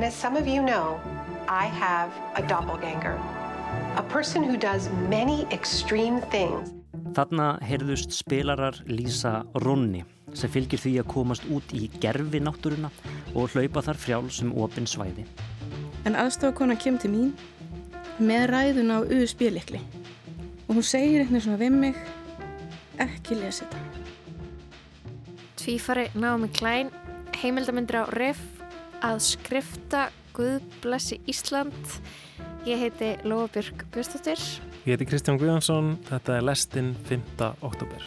And as some of you know, I have a doppelganger, a person who does many extreme things. Þarna heyrðust spilarar Lísa Ronni sem fylgir því að komast út í gerfi náttúruna og hlaupa þar frjál sem opin svæði. En aðstofakona kemur til mín með ræðun á USB-likli og hún segir eitthvað svona við mig ekki lesa þetta. Tvífari Námi Klein, heimildamindur á RIF að skrifta Guð blessi Ísland. Ég heiti Lóabjörg Björnstóttir. Ég heiti Kristján Guðjónsson, þetta er lestinn 5. oktober.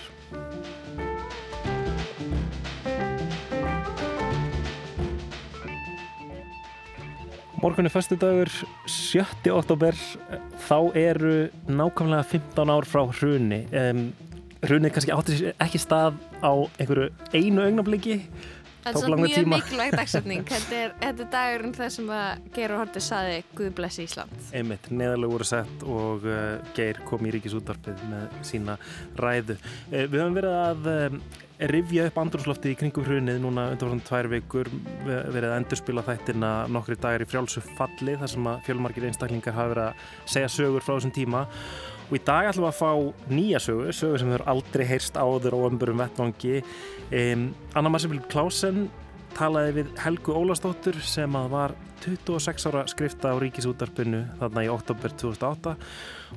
Morgun er fyrstu dagur, 7. oktober, þá eru nákvæmlega 15 ár frá hruni. Um, hrunið kannski áttur ekki stað á einhverju einu augnabliki. Það er svona mjög mikilvægt dagsefning. Þetta er, þetta er dagurinn þar sem að Geir og Hortið saði Guð blessi Ísland. Einmitt, neðalega voru sett og uh, Geir kom í ríkisúttarpið með sína ræðu. Uh, við höfum verið að uh, rifja upp andrúrslofti í kringum hrunið núna undan svona tvær vikur verið að endurspila þættina nokkri dagar í frjálsu falli þar sem að fjölmarkir einstaklingar hafa verið að segja sögur frá þessum tíma og í dag ætlum við að fá nýja sögu sögu sem hefur aldrei heyrst áður á ömburum vettvangi um, Anna Marcel Klausen talaði við Helgu Ólastóttur sem að var 26 ára skrifta á ríkisútarpinu þarna í oktober 2008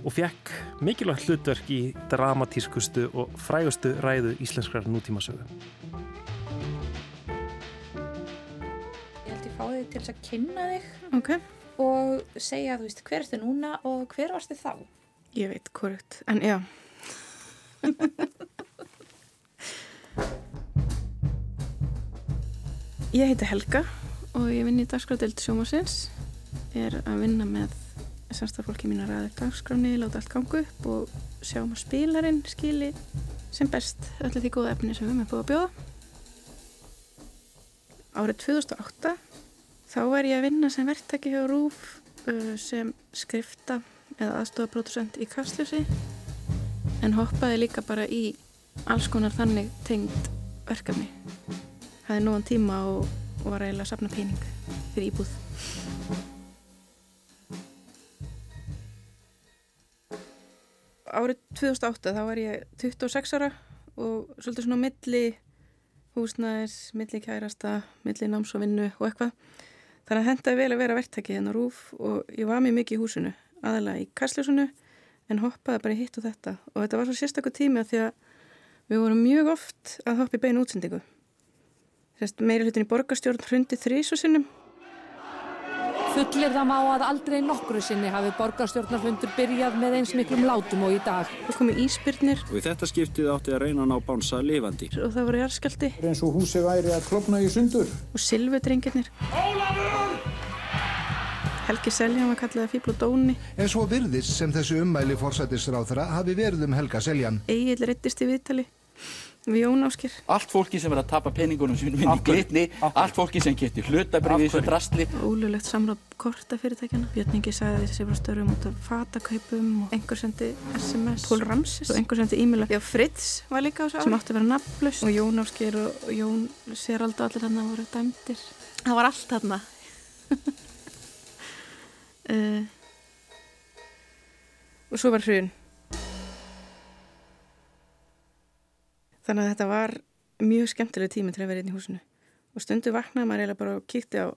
og fekk mikilvægt hlutverk í dramatískustu og frægustu ræðu íslenskrar nútímasögu. Ég held ég fáið til þess að kynna þig okay. og segja þú veist hver ertu núna og hver varstu þá? Ég veit, korrekt, en já. ég heiti Helga og ég vinn í dagskráðdelt sjómasins. Ég er að vinna með samstafólki mín að ræða dagskráni, láta allt gangu upp og sjá um að spilarinn skili sem best öllu því góða efni sem við erum búið að bjóða. Árið 2008 þá er ég að vinna sem verktaki hjá RÚF uh, sem skrifta eða aðstofapródusent í Kastljósi en hoppaði líka bara í alls konar þannig tengd verkefni. Það er núan tíma og, og var eiginlega að sapna pening fyrir íbúð. Árið 2008 þá var ég 26 ára og svolítið svona milli húsnæðis, milli kærasta, milli náms og eitthvað. Þannig að hendaði vel að vera verktækið hennar rúf og ég var mjög mikið í húsinu aðalega í kastljósunu en hoppaði bara í hitt og þetta og þetta var svo sérstaklega tími að því að við vorum mjög oft að hoppa í beinu útsendingu meiri hlutin í borgarstjórn hrundi þrísu sinnum Fullir það má að aldrei nokkru sinni hafi borgarstjórnarfundur byrjað með eins miklum látum og í dag. Það komi íspyrnir. Og í þetta skiptið átti að reyna að ná bánsa lifandi. Og það voru jarðskjaldi. Eins og húsi væri að klopna í sundur. Og silvedrengirnir. Ólafur! Helgi Seljan var kallið að fýbla dóni. En svo virðist sem þessu ummæli fórsættisráþra hafi verið um Helga Seljan. Egil reyttist í viðtali við Jón Áskir. Allt fólki sem er að tapa peningunum sínum inn í glitni, allt fólki sem getur hlutabrið í þessu drastli. Ólulegt samráð kortafyrirtækjana. Björningi sagði þessi sem var störum út af fatakaupum og einhver sendi SMS. Pól Ramses og einhver sendi e-maila. Já, Fritz var líka á þessu ári. Sem átti að vera nafnlaust. Og Jón Áskir og Jón Serald og allir hann voru dæmdir. Það var allt þarna. uh, og svo var hrjun. Þannig að þetta var mjög skemmtileg tími til að vera inn í húsinu. Og stundu vaknaði maður eiginlega bara og kíkti á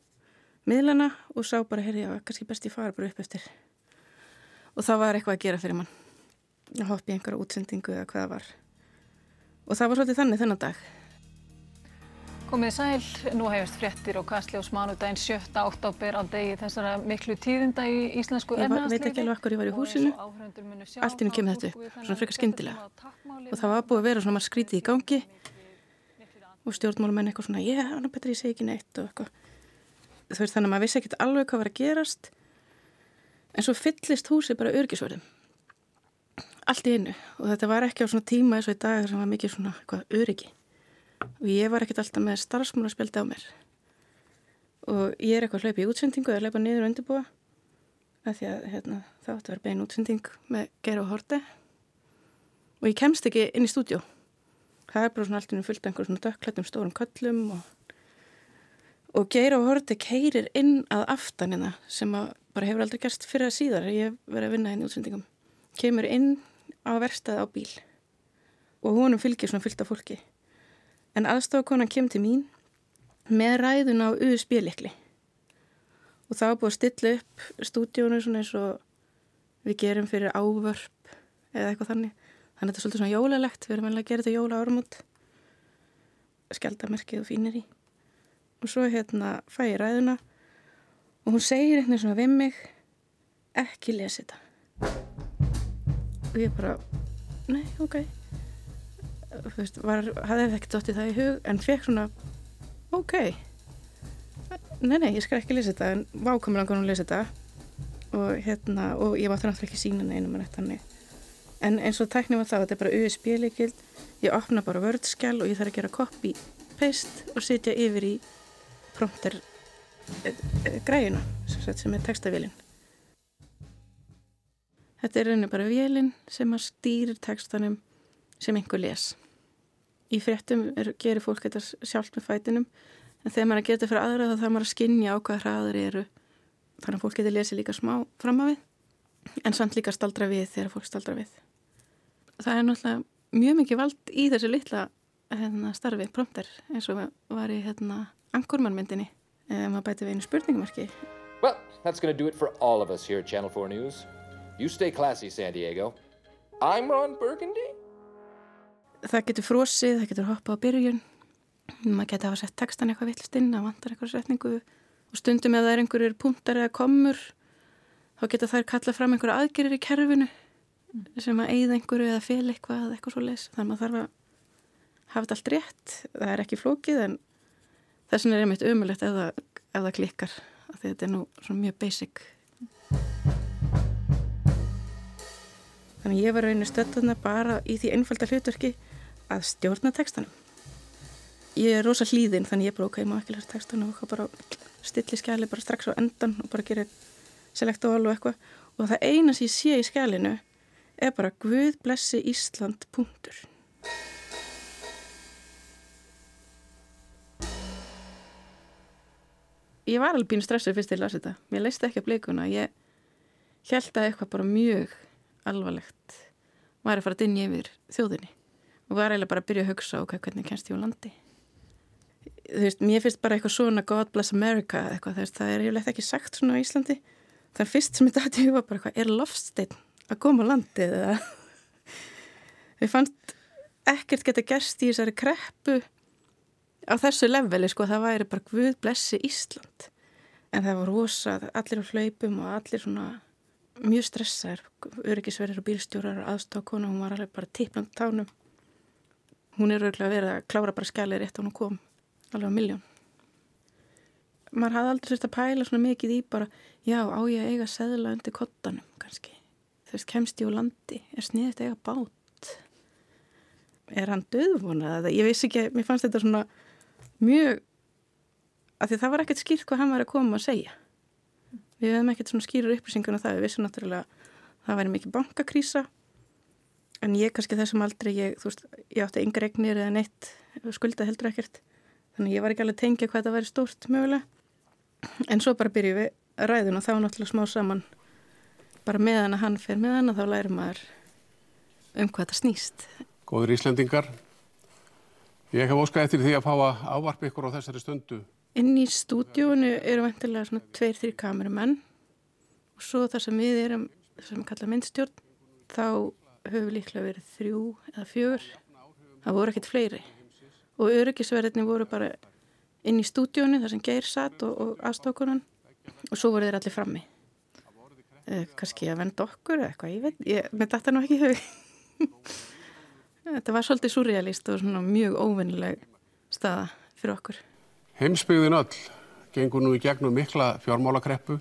miðlana og sá bara, herri, já, kannski best ég fara bara upp eftir. Og það var eitthvað að gera fyrir mann. Að hoppa í einhverja útsendingu eða hvaða var. Og það var svolítið þannig þennan dag Komið sæl, nú hefist fréttir og kastljós mánudaginn 7. oktober á degi þessara miklu tíðinda í íslensku ennastlífi. Ég veit ekki alveg okkur ég var í húsinu, allt inn kemur þetta upp, svona frekar skindilega. Og það var búið að vera svona marg skrítið í gangi og stjórnmálumenn eitthvað svona, ég er betur ég segi ekki neitt og eitthvað. Þú veist þannig að maður vissi ekkert alveg hvað var að gerast, en svo fyllist húsi bara örgisverðum. Allt í einu og þetta var ekki á svona tíma eins og í dag sem var mikið svona eitthvað öryggi og ég var ekkert alltaf með starfsmálarspjaldi á mér. Og ég er eitthvað hlaupið í útsendingu eða hlaupa niður og undirbúa. Af því að hérna, það átti að vera bein útsending með Geir og Horti og ég kemst ekki inn í stúdjó það er bara svona alltaf fullt einhver svona dökklættum stórum köllum og, og Geir á horti keirir inn að aftanina sem að bara hefur aldrei gerst fyrir að síðar. Ég verið að vinna inn í útsendingum. Kemur inn á verstaði á bíl. Og honum fylgir svona fylgt af fólki en aðstofakonan kemur til mín með ræðun á USB-likli og það var búið að stilla upp stúdíónu svona eins og við gerum fyrir ávörp eða eitthvað þannig. Þannig að þetta er svolítið svona jólalegt. Við erum vel að gera þetta jóla árumót skjaldamerkið og fínir í. Og svo hérna fæ ég ræðuna. Og hún segir eitthvað svona við mig ekki lesi þetta. Og ég bara nei, ok. þú veist, var, hafði ekkert dótt í það í hug en fekk svona ok. Nei, nei, ég skal ekki lesa þetta en vákamur langar hún að lesa þetta. Og hérna, og ég mátti náttúrulega ekki sína neinum en þetta hannig en eins og tæknum var það, þetta er bara USB-leikild ég opna bara vördskjál og ég þarf að gera copy, paste og setja yfir í prompter e, e, græuna sem er textavélin. Þetta er rauninni bara vélin sem að stýrir textanum sem einhver les í fréttum er, gerir fólk þetta sjálf með fætinum en þegar maður getur fyrir aðra þá þarf maður að skinja á hvað hraður eru þannig að fólk getur lesið líka smá fram á við en samt líka staldra við þegar fólk staldra við það er náttúrulega mjög mikið vald í þessu litla hérna, starfi prompter eins og var í hérna angurmannmyndinni ef maður bæti við einu spurningumarki Well, that's gonna do it for all of us here at Channel 4 News. You stay classy, San Diego. I'm Ron Burgundy. Það getur frosið, það getur hoppað á byrjun. Maður getur hafa sett textan eitthvað villst inn að vantar eitthvað setningu. Og stundum ef það er einhverjur punktar eða komur þá getur þær kalla fram einhverja aðgerir í kerfinu sem að eigða einhverju eða fel eitthvað eða eitthvað svo les þannig að maður þarf að hafa þetta allt rétt. Það er ekki flókið en þess vegna er einmitt umulett ef, ef það klikkar því þetta er nú svona mjög basic. Þannig ég var rauninu stöðuna bara í því einfalda hlutverki að stjórna textanum. Ég er rosa hlýðin þannig ég er bara ok, má ekki lesa textanum og bara stilli skjali bara strax á endan og bara gera select all og eitthvað og það eina sem ég sé í skjalinu er bara Guð blessi Ísland punktur. Ég var alveg bínu stressið fyrst til að lasa þetta. Mér leist ekki að bleikuna. Ég held að eitthvað bara mjög alvarlegt var að fara að dinja yfir þjóðinni og var eiginlega bara að byrja að hugsa ok, hvernig kennst ég á landi? Þú veist, mér finnst bara eitthvað svona God bless America eitthvað, veist, það er eiginlega ekki sagt svona á Íslandi. Þannig fyrst sem ég dæti var bara eitthvað, er lofsteinn að koma á landi eða? Við fannst ekkert geta gerst í þessari kreppu á þessu leveli sko, það væri bara Guð blessi Ísland. En það var rosa, allir á hlaupum og allir svona mjög stressaður, öryggisverðir og bílstjórar og aðstákona, hún var alveg bara tippland tánum. Hún er örgulega verið að klára bara skælið rétt og hún kom alveg á miljón. Maður hafði aldrei sérst að pæla svona mikið í bara, já, á ég að eiga seðla undir kottanum kannski. Þú veist, kemst ég á landi, er sniðist að eiga bát? Er hann döðvonað? Ég vissi ekki, mér fannst þetta svona mjög, af því það var ekkert skýrt hvað hann var að koma að segja við hefum ekkert svona skýrur upplýsingun á það, við vissum náttúrulega að það væri mikið bankakrísa en ég kannski þessum aldrei, ég, þú veist, ég átti yngra egnir eða neitt, skulda heldur ekkert. Þannig ég var ekki alveg að tengja hvað það væri stórt mögulega. En svo bara byrjum við ræðun og þá náttúrulega smá saman. Bara meðan að hann fer meðan og þá lærum maður um hvað það snýst. Góður Íslendingar ég hef óskað eftir því að fá að ávarpa ykkur á þessari stundu. Inn í stúdíónu eru vantilega svona tveir, þrjir kamerumenn og svo þar sem við erum, sem við kalla myndstjórn, þá höfum líklega verið þrjú eða fjögur. Það voru ekkert fleiri og öryggisverðinni voru bara inn í stúdíónu þar sem Geir satt og, og aðstókunan og svo voru þeir allir frammi. Eh, Kanski að venda okkur eða eitthvað, ég veit, ég með þetta nú ekki þau. Þetta var svolítið surrealist og svona mjög óvinnileg staða fyrir okkur. Heimsbyggðin öll gengur nú í gegnum mikla fjármálakreppu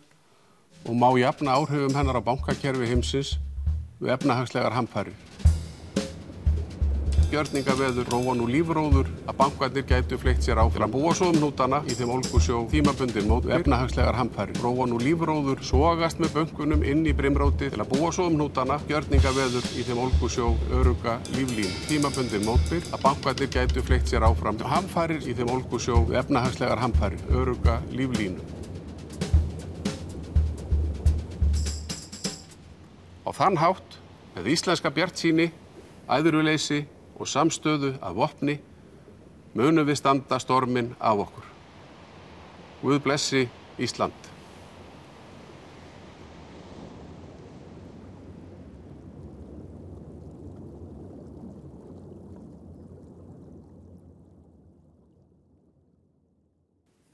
og má jafna áhrifum hennar á bankakerfi heimsins við efnahagslegar hamfæri. gjörningaveður, róan og lífróður að bankarnir gætu fleikt sér áfram. Búa svo um nútana í þeim ólgusjó tímabundin mót efnahagslegar hamfæri. Róan og lífróður sogast með böngunum inn í brimróti til að búa svo um nútana gjörningaveður í þeim ólgusjó öruga líflín. Tímabundin mótbyr að bankarnir gætu fleikt sér áfram. Hamfærir í þeim ólgusjó efnahagslegar hamfæri, öruga líflínu. Á þann hátt með íslenska bjartsýni, æðuruleysi og samstöðu af vopni munum við standa stormin af okkur. Guð blessi Ísland.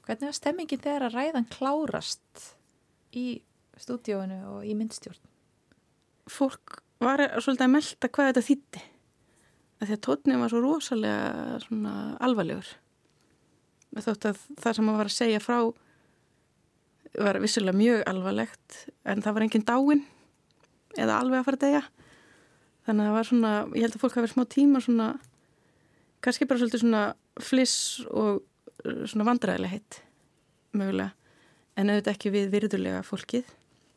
Hvernig var stemmingin þegar að ræðan klárast í stúdíóinu og í myndstjórn? Fólk var svolítið að melda hvað þetta þýtti. Því að tótnið var svo rosalega alvarlegur. Þótt að það sem maður var að segja frá var vissulega mjög alvarlegt en það var enginn dáin eða alveg að fara að deyja. Þannig að það var svona, ég held að fólk hafi verið smá tíma svona, kannski bara svolítið svona fliss og svona vandræðilega heitt mögulega en auðvitað ekki við virðulega fólkið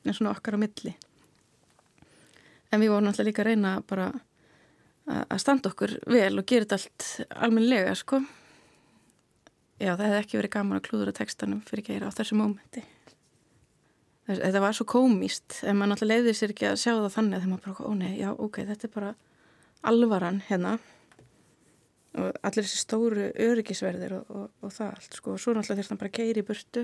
en svona okkar á milli en við vorum alltaf líka að reyna bara að standa okkur vel og gera þetta allt almenlega sko. Já það hefði ekki verið gaman að klúðura textanum fyrir að gera á þessu mómenti. Þetta var svo komíst en maður alltaf leiði sér ekki að sjá það þannig þegar maður bara, ó nei, já ok, þetta er bara alvaran hérna. Og allir þessi stóru öryggisverðir og, og, og það allt sko. Og svo náttúrulega þurfti hann bara að keira í burtu.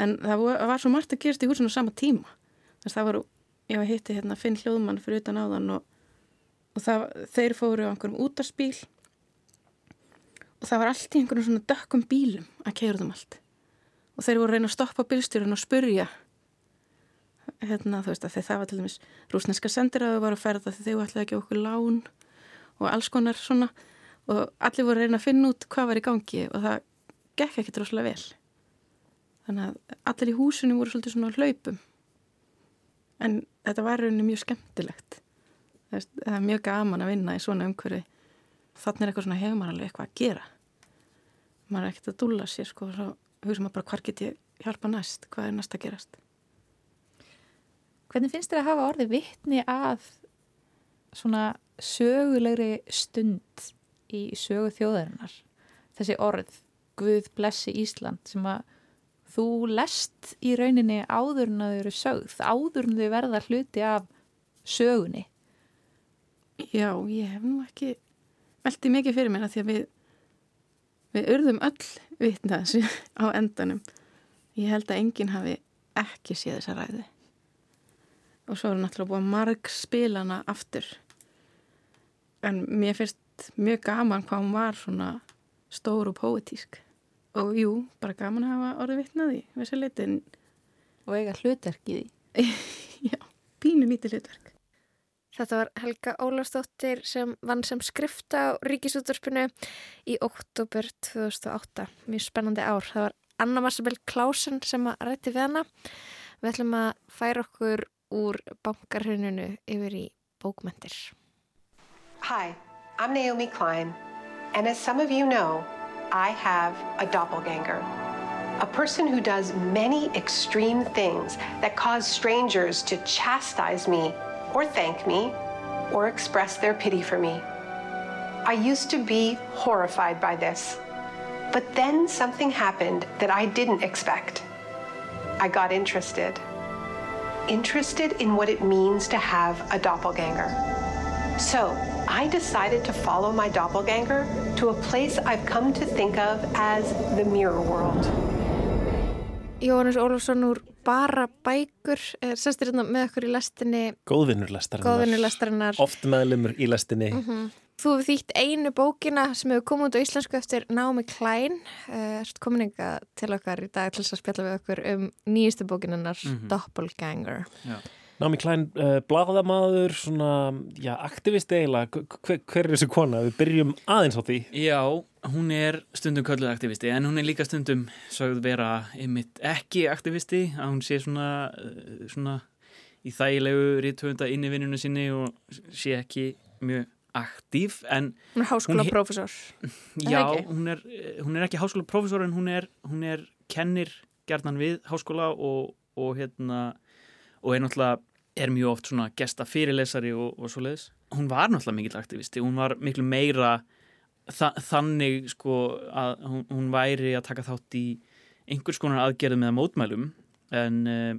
En það var, var svo margt að gerast í húsinu á sama tíma. Þess að það var, ég var hitti hérna Finn Hljóðmann fyrir utan áðan og, og það, þeir fóru á einhverjum útarspíl og það var allt í einhverjum svona dökkum bílum að keira þeim allt. Og þeir voru að reyna að stoppa bílstjórun og spurja hérna þú veist að þeir það var til dæmis rúsneska sendir að þau var að ferða þegar þau ætlaði ekki okkur lán og alls konar svona. Og allir voru að reyna að finna út hvað var í gangi og það gekk ekki droslega vel. Þannig að allir í húsinu voru svolítið svona hlaupum. En þetta var rauninni mjög skemmtilegt. Það er mjög gaman að vinna í svona umhverfi. Þannig er eitthvað svona hefur maður alveg eitthvað að gera? Maður er ekkert að dúla sér sko og hugsa maður bara hvað get ég hjálpa næst? Hvað er næst að gerast? Hvernig finnst þér að hafa orði vittni að svona sögulegri stund í sögu þjóðarinnar? Þessi orð Guð blessi Ísland sem að þú lest í rauninni áður en að þau eru sögð áður en þau verða hluti af sögunni. Já, ég hef nú ekki veldið mikið fyrir mér að því að við við urðum öll vitna þessu á endanum. Ég held að enginn hafi ekki séð þessa ræði og svo er náttúrulega búið marg spilana aftur. En mér finnst mjög gaman hvað hún var svona stór og póetísk og jú, bara gaman að hafa orðið vittnaði þessi litin og eiga hlutverk í því. Já, pínu lítið hlutverk. Þetta var Helga Ólafsdóttir sem vann sem skrifta á Ríkisúttarpinu í oktober 2008 mjög spennandi ár, það var Anna Marsabell Klausen sem að rætti við hana. Við ætlum að færa okkur úr bankarhrauninu yfir í bókmentir Hi, I'm Naomi Klein, and as some of you know, I have a doppelganger. A person who does many extreme things that cause strangers to chastise me or thank me or express their pity for me. I used to be horrified by this, but then something happened that I didn't expect. I got interested. Interested in what it means to have a doppelganger. So I decided to follow my doppelganger to a place I've come to think of as the mirror world. Jóhannes Ólafsson úr bara bækur er sestir hérna með okkur í lestinni. Góðvinnur lestarinnar. Góðvinnur lestarinnar. Oft meðlumur í lestinni. Mm -hmm. Þú hefur þýtt einu bókina sem hefur komið út á íslensku eftir Naomi Klein. Uh, Erst kominninga til okkar í dag til þess að spjalla við okkur um nýjastu bókinannar mm -hmm. Doppelganger. Já Námi Klein, uh, bladamaður, svona, já, aktivist eiginlega, hver, hver er þessu kona? Við byrjum aðeins á því. Já, hún er stundum kölluð aktivisti, en hún er líka stundum sögð vera einmitt ekki aktivisti, að hún sé svona, uh, svona í þægilegu rítvönda inn í vinnunum sinni og sé ekki mjög aktív en hún er háskólaprófessor já, hún er, hún er ekki háskólaprófessor en hún er, hún er kennir gerðan við háskóla og, og hérna og er náttúrulega er mjög oft svona gesta fyrirlesari og, og svo leiðis. Hún var náttúrulega mikill aktivisti, hún var miklu meira þa þannig sko að hún, hún væri að taka þátt í einhvers konar aðgerðum eða mótmælum en uh,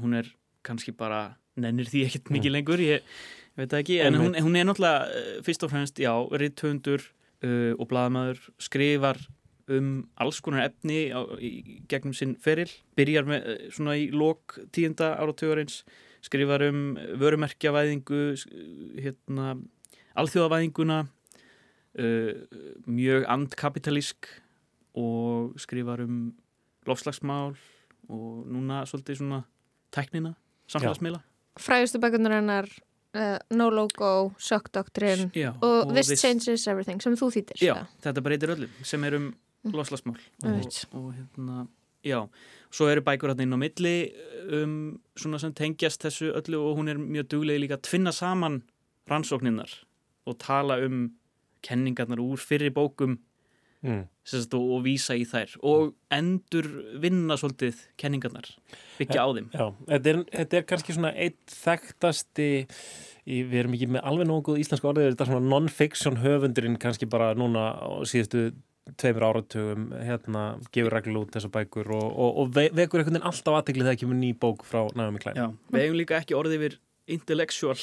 hún er kannski bara nennir því ekkert mikið mm. lengur ég, ég veit ekki, en hún, hún er náttúrulega uh, fyrst og fremst, já, ritthundur uh, og bladamæður, skrifar um alls konar efni á, í gegnum sinn feril. Byrjar með svona í lok tíunda áratögarins skrifar um vörumerkjavæðingu hérna, alþjóðavæðinguna uh, mjög andkapitalísk og skrifar um lofslagsmál og núna svolítið svona tæknina, samfélagsmiðla. Fræðustu bækunar hennar uh, No Logo, Shock Doctrine já, og, og This, this Changes Everything sem þú þýttir Já, þetta breytir öllum sem er um mm. lofslagsmál og, og hérna Já, svo eru bækur hérna inn á milli um, svona sem tengjast þessu öllu og hún er mjög duglega líka að tvinna saman rannsókninnar og tala um kenningarnar úr fyrir bókum mm. og, og vísa í þær og endur vinna svolítið kenningarnar, byggja á þeim. Já, þetta er, þetta er kannski svona eitt þekktasti Í, við erum ekki með alveg nóguð íslensku orðið þetta er svona non-fiction höfundurinn kannski bara núna á síðustu tveimur áratugum hérna gefur reglu út þessar bækur og, og, og vekur einhvern veginn alltaf aðteglið þegar kemur ný bók frá Naomi Klein. Já, við hefum líka ekki orðið yfir intellectual.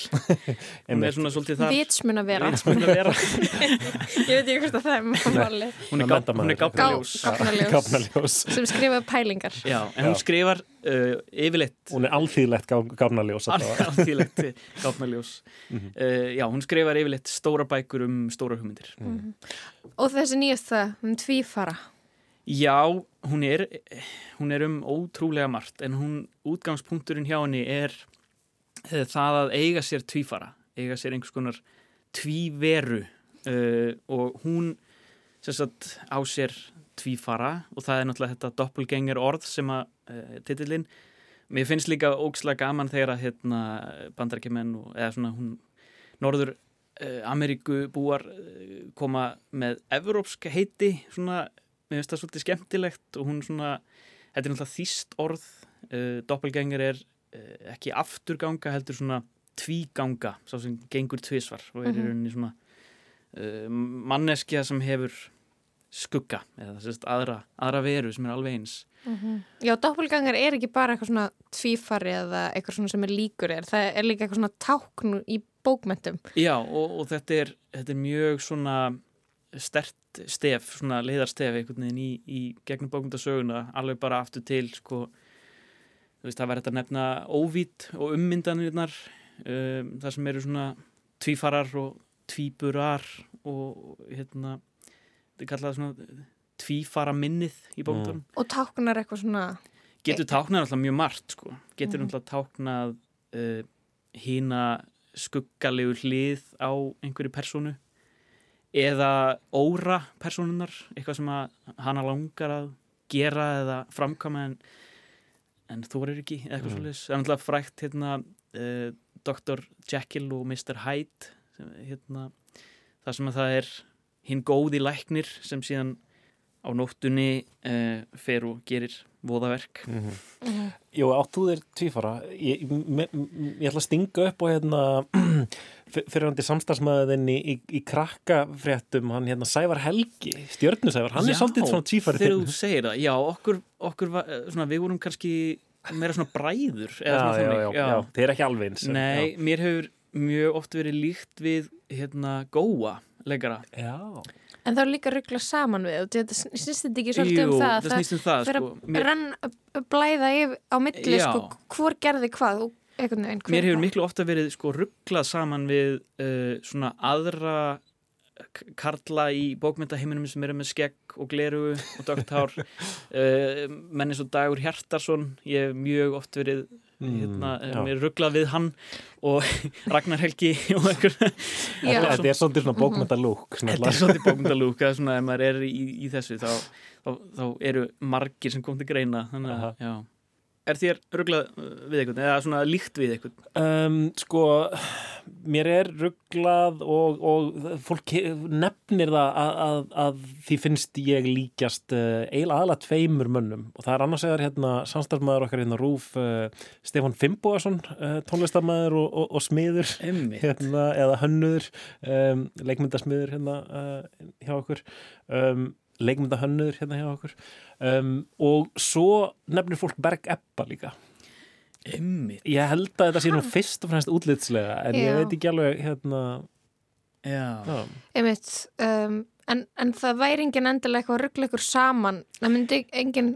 Hún er svona svolítið þar. Vitsmun að vera ég veit ekki hvort að það er máli hún er gáfnaljós sem skrifaði pælingar. Já, en hún skrifar uh, yfirleitt hún er alþýðlegt gáfnaljós alþýðlegt gáfnaljós mm -hmm. uh, já, hún skrifar yfirleitt stóra bækur um stóra hugmyndir. Mm -hmm. og þessi nýjasta um tvífara. Já, hún er hún er um ótrúlega margt en hún, útgangspunkturinn hjá henni er það að eiga sér tvífara eiga sér einhvers konar tvíveru uh, og hún sagt, á sér tvífara og það er náttúrulega þetta doppelgänger orð sem að uh, titillin mér finnst líka ógslæg gaman þegar að hérna, bandarækjumenn eða svona hún norður uh, Ameríku búar koma með evrópsk heiti svona, mér finnst það svolítið skemmtilegt og hún svona, þetta er náttúrulega þýst orð doppelgänger er Eh, ekki afturganga heldur svona tvíganga, sá sem gengur tvísvar og er í mhm. rauninni svona uh, manneskja sem hefur skugga eða að aðra, aðra veru sem er alveg eins mm -hmm. Já, doppelgangar er ekki bara eitthvað svona tvífari eða eitthvað svona sem er líkur er, það er líka eitthvað svona tákn í bókmentum Já, og, og þetta, er, þetta er mjög svona stert stef, svona leiðarstef einhvern veginn í, í gegnum bókmyndasöguna alveg bara aftur til sko veist, það verður þetta að nefna óvít og ummyndanirnar um, það sem eru svona tvífarar og tvíburar og hérna þetta er kallað svona tvífara minnið í bókundunum. Mm. Og táknar eitthvað svona Getur táknar alltaf mjög margt sko getur mm. alltaf táknað uh, hína skuggalegu hlið á einhverju personu eða óra personunar, eitthvað sem hana langar að gera eða framkama en en þú verður ekki eitthvað mm. svolítið það er náttúrulega frækt hérna uh, eh, Dr. Jekyll og Mr. Hyde sem, hérna, það sem að það er hinn góði læknir sem síðan á nóttunni uh, fer og gerir voðaverk. Mm -hmm. Mm -hmm. Jú, áttu þér tvífara? Ég, ég, ég ætla að stinga upp og hérna fyrir hann til samstagsmaðinni í, í, í krakkafréttum hann hérna Sævar Helgi, stjörnusævar hann já, er svolítið svona tvífari þegar þú segir það, já, okkur, okkur var, svona, við vorum kannski meira svona bræður já, já, já, þeir er ekki alveg eins Nei, mér hefur mjög oft verið líkt við hérna góa leggara Já En þá líka ruggla saman við þetta snýst þetta ekki svolítið um það það snýst um það sko, mér... rann að blæða yfir á milli sko, hvor gerði hvað veginn, Mér hefur miklu ofta verið sko, rugglað saman við uh, svona aðra karla í bókmyndaheiminum sem eru með skegg og gleru og dögthár uh, menn eins og Dagur Hjartarsson ég hef mjög oft verið Mm, hérna, mér rugglað við hann og Ragnar Helgi og einhver Þetta er svolítið svona bókmyndalúk Þetta er svolítið bókmyndalúk ef maður er í, í þessu þá, þá, þá eru margir sem kom til greina þannig að er þér rugglað við eitthvað eða svona líkt við eitthvað? Um, sko, mér er rugglað og, og fólk nefnir það að, að, að því finnst ég líkjast uh, eiginlega aðalega tveimur mönnum. Og það er annars eða hérna samstarfmaður okkar hérna Rúf uh, Stefan Fimboason uh, tónlistarmaður og, og, og smiður. Hérna, eða hönnuður um, leikmyndasmiður hérna hjá okkur. Um, leikmyndahönnuður hérna hjá okkur um, og svo nefnir fólk Berg Ebba líka Einmitt. ég held að þetta sé nú fyrst og fremst útlitslega en Já. ég veit ekki alveg hérna Já. Einmitt, um, en, en það væri engin endilega eitthvað að ruggla ykkur saman það myndi engin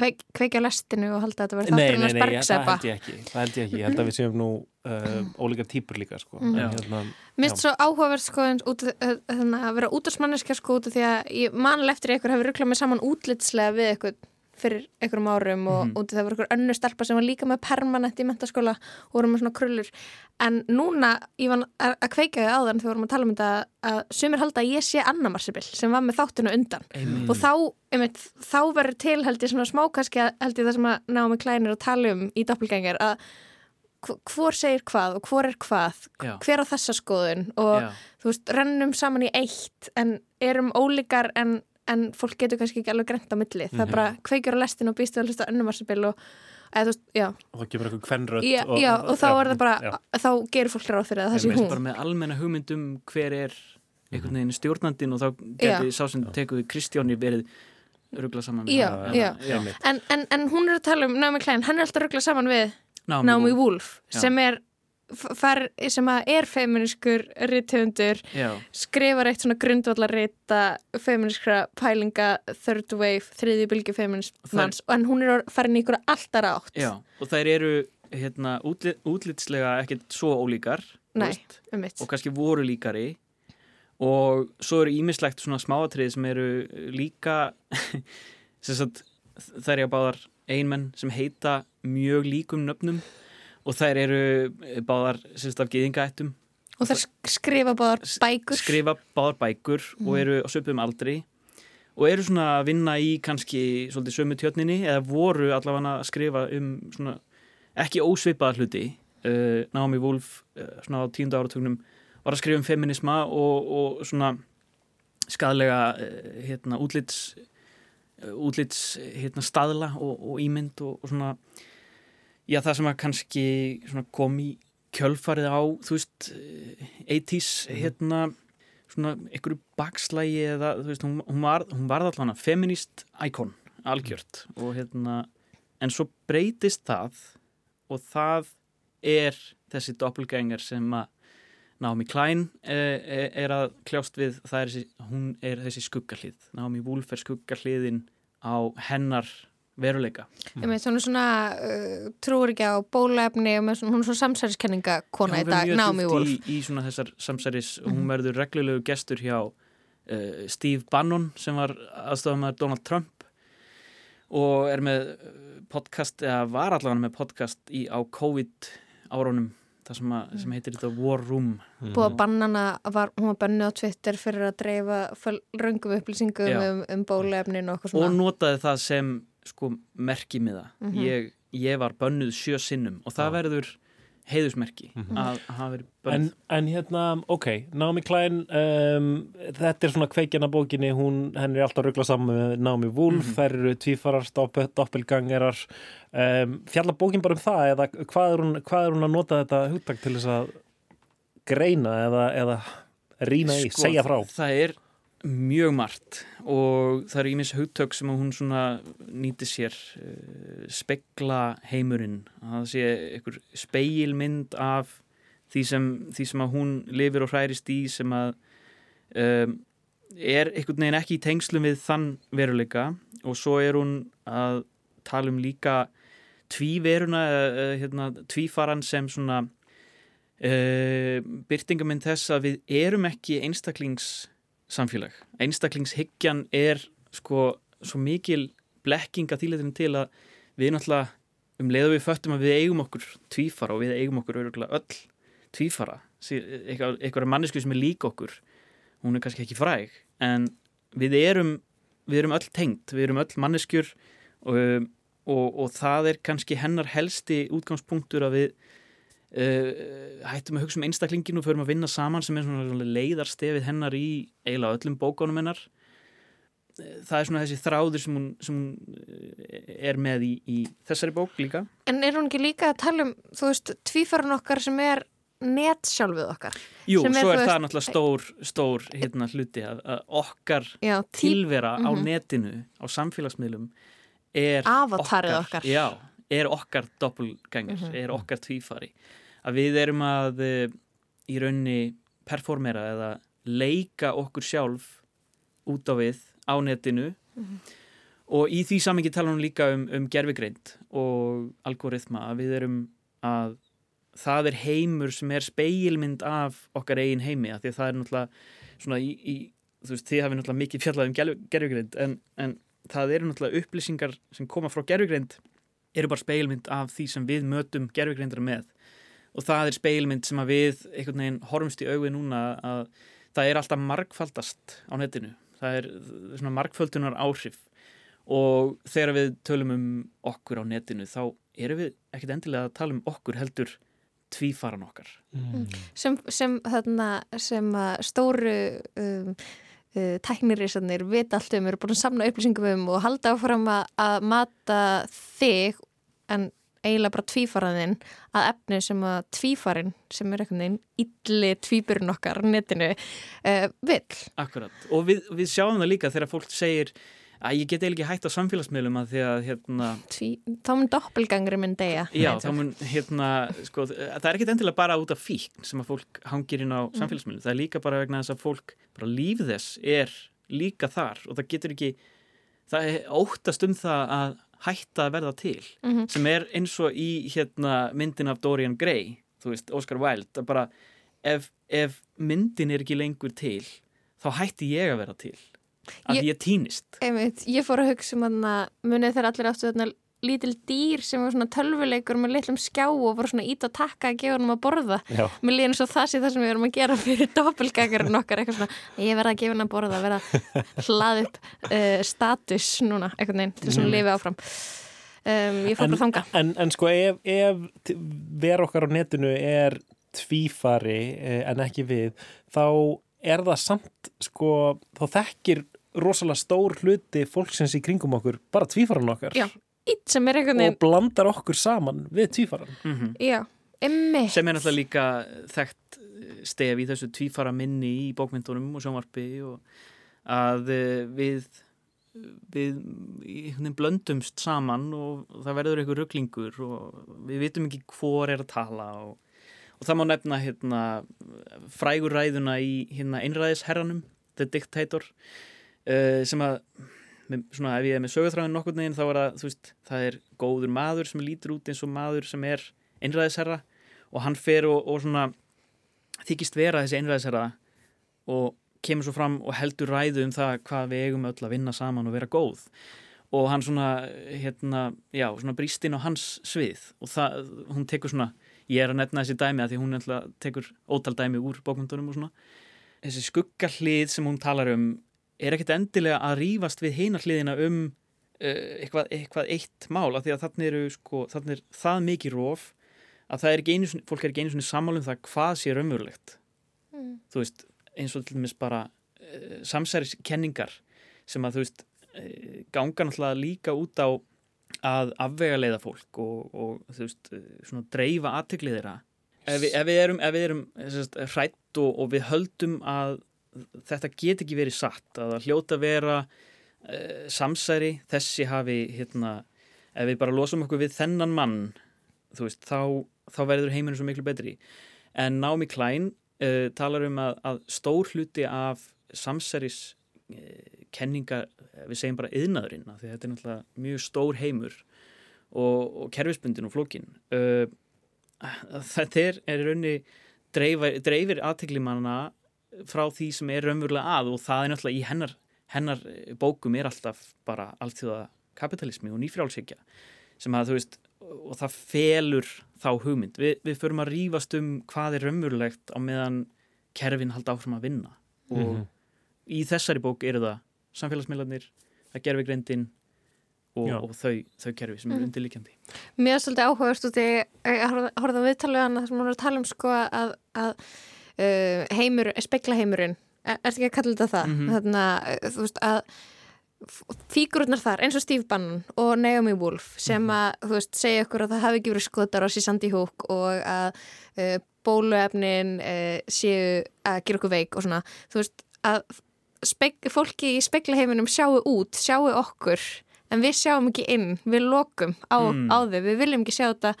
kveik, kveikja lestinu og halda að þetta verði Nei, þáttur nei, hans nei, það bergseppa held ég ekki það held ég ekki, ég held að við séum nú uh, ólíka típur líka sko. En, hérna, finnst svo áhugavert sko eins út, uh, þannig að vera útastmanniska sko út af því að ég manlega eftir ykkur hefur rugglað mig saman útlitslega við ykkur fyrir einhverjum árum og Mhm. út af það var ykkur önnu stelpa sem var líka með permanent í mentaskóla og voru með svona krullur en núna, ég var að kveika þau áðan þegar við vorum að tala um þetta að sumir halda að ég sé Anna Marsibil sem var með þáttuna undan Einmitt. og þá, einmitt, þá verður til held ég svona smá kannski að held ég það sem að námi klænir og tala um í doppelgænger að hv- hvor segir hvað og hvor er hvað Já. hver á þessa skoðun og Já. þú veist, rennum saman í eitt en erum ólíkar en, en fólk getur kannski ekki alveg grent á milli það er Mhm. bara kveikjur á lestinu og býstu að hlusta önnumarsabil og eða, já, og það kemur eitthvað kvennrödd já, já, og þá er það bara já. þá gerur fólk ráð fyrir að það sé hún bara með almenna hugmyndum hver er einhvern veginn stjórnandinn og þá geti Já. sá sem tekur við Kristjáni verið ruggla saman. En, en, en hún er að tala um Naomi Klein, hann er alltaf ruggla saman við Naomi Naomi Wolf. Sem er f- far, sem að er feminískur rithöfundur, Já. skrifar eitt svona grundvallarita feminískra pælinga third wave, þriði bylgi feminismans en hún er farin í ykkur alltaf átt Já, og þær eru hérna, útli, útlitslega ekkert svo ólíkar Nei, veist, einmitt. og kannski voru líkari og svo eru ímislegt svona smáatrið sem eru líka sem sagt, þær eru báðar einmenn sem heita mjög líkum nöfnum og þær eru báðar sem sagt af geðingaættum og það skrifa báðar bækur? skrifa báðar bækur og Mhm. eru á söpum aldri. Og eru svona að vinna í kannski svolítið sömu tjötninni eða voru allavega að skrifa um svona ekki ósvipaða hluti. Uh, Naomi Wolf uh, svona á tíundu áratugnum var að skrifa um feminisma og, og svona skadlega uh, hérna útlits útlits hérna staðla og, og ímynd og, og svona já það sem að kannski kom í kjölfarið á þú veist eh, 80s hérna svona einhverju bakslægi eða þú veist hún, hún var hún var allavega feminist íkon algjört. Og hérna en svo breytist það og það er þessi doppelgänger sem að Naomi Klein er, er að kljást við. Það er þessi, hún er þessi skuggahlið. Naomi Wolf er skuggahliðin á hennar veruleika. Einmitt, hún er svona uh, trúur ekki á bólaefni og með svona, hún er svona samsæriskenninga kona í dag, Wolf djúpt í, í svona þessar samsæris og hún Mhm. verður reglulegu gestur hjá uh, Steve Bannon sem var aðstofamæður Donald Trump og er með uh, podcast, eða var allavega með podcast í, á COVID árunum það sem, að, sem heitir þetta War Room. Búið að bannana, var, hún var bönnuð á Twitter fyrir að dreifa röngum upplýsingum um, um bólaefnin og og svona. notaði það sem sko merkimiða Mhm. ég, ég var bönnuð sjö sinnum og það verður heiðusmerki að hafa verið Mhm. En, bönnuð en hérna, ok, Naomi Klein, um, þetta er svona kveikjana bókinni, hún, henni er alltaf ruggla saman með Naomi Wolf, Mhm. þær eru tvífarar, doppel, doppelgangerar, um, fjalla bókin bara um það eða hvað er, hún, hvað er hún að nota þetta hugtak til þess að greina eða, eða rýna í, Sko, segja frá? Það er mjög margt og það eru ímis hugtök sem hún svona nýti sér uh, spekla heimurinn. Að það sé einhver speilmynd af því sem, því sem að hún lifir og hærist í sem að um, er einhvern veginn ekki í tengslum við þann veruleika. Og svo er hún að tala um líka tvíveruna uh, hérna, tvífaran sem svona uh, byrtingamind þess að við erum ekki einstaklingssamfélag einstaklingshyggjan er sko svo mikil blekking að þýleitinu til að við náttúrulega um leiðu við föttum að við eigum okkur tvífara og við eigum okkur öll tvífara eitthvað, mannesku sem er líka okkur hún er kannski ekki fræg en við erum við erum öll tengt, við erum öll manneskjur og, og, og það er kannski hennar helsti útgangspunktur að við uh, hættum að hugsa um einstaklinginu og förum að vinna saman sem er svona leiðarstefið hennar í eiginlega öllum bókánum hennar það er svona þessi þráður sem hún, sem hún er með í, í þessari bók líka En er hún ekki líka að tala um, þú veist, tvífarun okkar sem er net sjálfuð okkar? Jú, er, svo er veist, það náttúrulega stór, stór hérna hluti að, að okkar já, tilvera mm -hmm. á netinu, á samfélagsmiðlum er Avatarið okkar, okkar. Já, er okkar doppelgænger, mm -hmm. er okkar tvífari að við erum að í raunni performera eða leika okkur sjálf út á við á netinu mm -hmm. og í því samingi tala hún líka um, um gerfigreind og algoritma að við erum að það er heimur sem er speilmynd af okkar eigin heimi að því að það er náttúrulega svona í, í þú veist, þið hafið náttúrulega mikið fjallað um gerfigreind en, en það eru náttúrulega upplýsingar sem koma frá gerfigreind eru bara speilmynd af því sem við mötum gerfigreindra með og það er speilmynd sem að við einhvern veginn horfumst í auði núna að það er alltaf margfaldast á netinu. Það er svona markföldunar áhrif. Og þegar við tölum um okkur á netinu þá erum við ekkert endilega að tala um okkur heldur tvífaran okkar. Mm. sem, sem, þarna, sem stóru um, uh, tæknirísarnir vit allt um, eru búin að samna upplýsingum um og halda áfram að, að mata þig en eiginlega bara tvífaraðinn að efni sem að tvífarin sem er einhvern veginn illi tvíburinn okkar netinu uh, vill. Akkurat og við, við sjáum það líka þegar fólk segir að ég get eiginlega ekki hægt á samfélagsmiðlum að því að hérna Tví, þá mun doppelgangri minn degja. Já, þá mun hérna sko, það er ekkit endilega bara út af fíkn sem að fólk hangir inn á mm. samfélagsmiðlum það er líka bara vegna þess að fólk bara líf þess er líka þar og það getur ekki það er óttast um það að hætta að verða til mm -hmm. sem er eins og í hérna, myndin af Dorian Gray þú veist, Oscar Wilde bara, ef, ef myndin er ekki lengur til þá hætti ég að vera til að ég, ég týnist Ég fór að hugsa um að munið þegar allir áttu lítil dýr sem var svona tölvuleikur með litlum skjá og voru svona ít að takka að gefa hann að borða. Já. mér líðin svo það sé það sem við erum að gera fyrir doppelgækarinn okkar eitthvað svona, ég verða að gefa hann að borða verða að hlaða upp uh, status núna, eitthvað neinn, til svona mm. lifi áfram. Um, ég fór bara þanga en, en sko ef, ef ver okkar á netinu er tvífari eh, en ekki við þá er það samt sko, þá þekkir rosalega stór hluti fólksins í kringum okkur bara tvífaran okkar. Já eitt sem er einhvern veginn og blandar okkur saman við tvífaran mm -hmm. já, emmi sem er náttúrulega líka þekkt eh, stef í þessu tvífara minni í bókmyndunum og sjónvarpi og að eh, við við blöndumst saman og það verður einhver rugglingur og við vitum ekki hvor er að tala og, og það má nefna hérna, frægur ræðuna í hérna, einræðisherranum The Dictator uh, sem að með, svona, ef ég er með sögurþráðin nokkur neginn þá er það, þú veist, það er góður maður sem lítur út eins og maður sem er einræðisherra og hann fer og, og svona þykist vera þessi einræðisherra og kemur svo fram og heldur ræðu um það hvað við eigum öll að vinna saman og vera góð. Og hann svona, hérna, já, svona brýst inn á hans svið og það, hún tekur svona, ég er að nefna þessi dæmi að því hún tekur ótal dæmi úr bókmyndunum og svona. Þessi skuggarlið sem hún talar um er ekkert endilega að rýfast við hinarliðina um uh, eitthvað, eitthvað eitt mál af því að þannig eru sko, þannig er það mikið róf að það er ekki einu, fólk er ekki einu sammálum það hvað sé raunverulegt mm. þú veist, eins og til dæmis bara uh, samsæriskenningar sem að þú veist uh, ganga náttúrulega líka út á að afvega leiða fólk og, og þú veist, svona dreifa aðtöklið þeirra ef við, ef við erum, erum hrætt og, og við höldum að þetta get ekki verið satt að hljóta vera uh, samsæri þessi hafi hérna, ef við bara losum okkur við þennan mann veist, þá, þá verður heiminu svo miklu betri. En Námi Klein uh, talar um að, að stór hluti af samsæris uh, kenninga, við segjum bara yðnaðurinn, því þetta er náttúrulega mjög stór heimur og, og kerfisbundin og flókin þetta er, er raunni dreifir, dreifir aðteglimanna frá því sem er raunverulega að og það er náttúrulega í hennar, hennar bókum er alltaf bara alltíða kapitalismi og nýfrálsíkja sem að þú veist og það felur þá hugmynd Vi, við förum að rýfast um hvað er raunverulegt á meðan kerfin halda áfram að vinna og mm -hmm. í þessari bók eru það samfélagsmiðlarnir, það gerfi greindin og, og þau, þau kerfi sem er Mhm. undirlíkjandi Mér er svolítið áhugast út í að horfa á viðtalið hann þar sem hún er að tala um sko að, að heimur, speklaheimurinn er, er ekki að kalla þetta það? Mhm. þannig að þú veist að fígururnar þar eins og Steve Bannon og Naomi Wolf sem að þú veist segja okkur að það hafi ekki verið skotar á sér Sandy Hook og að uh, bóluefnin uh, séu að gera okkur veik og svona. Þú veist að spek, fólki í speklaheiminum sjáu út, sjáu okkur en við sjáum ekki inn, við lokum á, Mm. á þau, við viljum ekki sjá þetta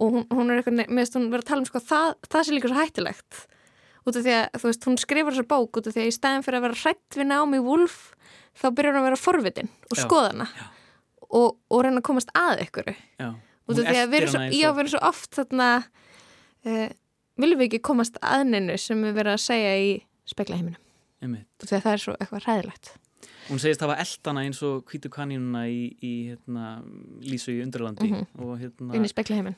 og hún, hún er eitthvað, með þess að hún verður að tala um sko, það, það sé líka svo hættulegt út af því að, þú veist, hún skrifar þessar bók út af því að í stæðin fyrir að vera hrætt við Naomi Wolf þá byrjar hún að vera forvitin og Já. skoða hana og, og reyna að komast að ykkur Já, út af því að við erum svo, já, við erum svo oft þarna uh, viljum við ekki komast að neinu sem við verðum að segja í út af því að það er svo eitthvað hræðilegt Hún segist hafa eldana eins og hvítu kanínuna í, í hérna, Lísu í Undralandi Mhm. og hérna inn í speklaheimin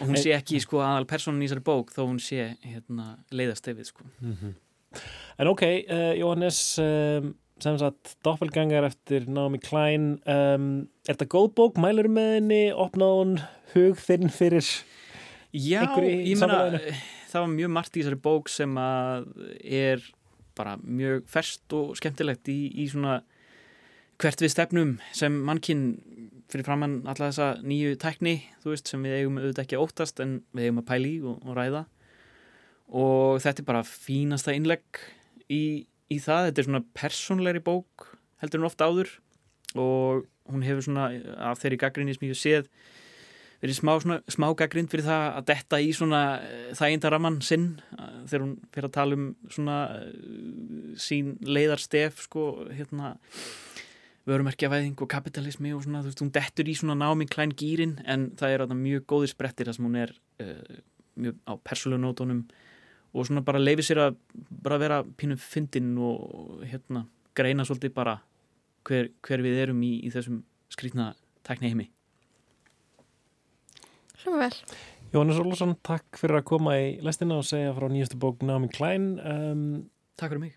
og hún sé ekki sko aðal personin í þessari bók þó hún sé hérna, leiðast yfir sko. Mhm. En ok, uh, Jóhannes um, sem sagt Doppelganger eftir Naomi Klein um, er þetta góð bók, mælur með henni opnað hún hug þinn fyrir Já, ég meina samfélaginu? það var mjög margt í þessari bók sem að er bara mjög ferst og skemmtilegt í, í svona hvert við stefnum sem mannkinn fyrir framann alla þessa nýju tækni þú veist sem við eigum auðvitað ekki óttast en við eigum að pæli og, og ræða. Og þetta er bara fínasta innlegg í, í það, þetta er svona persónleiri bók heldur en ofta áður og hún hefur svona af þeirri gaggrinni sem ég séð verið smá, svona, smá gaggrind fyrir það að detta í svona þægindaraman sinn eh, þegar hún fyrir að tala um svona eh, sín leiðarstef sko, hérna vörumerkjavæðing og kapitalismi og svona, þú veist, hún dettur í svona náminn klæn gýrin en það er þarna mjög góðir sprettir þar sem hún er uh, mjög á persólugnótonum og svona bara leifir sér að bara vera pínum fyndin og hérna greina svolítið bara hver, hver við erum í, í þessum skrýtna tækni heimi Hljóma vel. Jóhannes Olsson, takk fyrir að koma í lestina og segja frá nýjastu bók Naomi Klein. Um, Takk fyrir mig.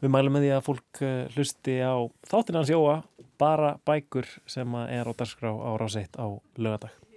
Við mælum með því að fólk uh, hlusti á þáttina hans Jóa bara bækur sem að er á dagskrá á ráseitt á lögadag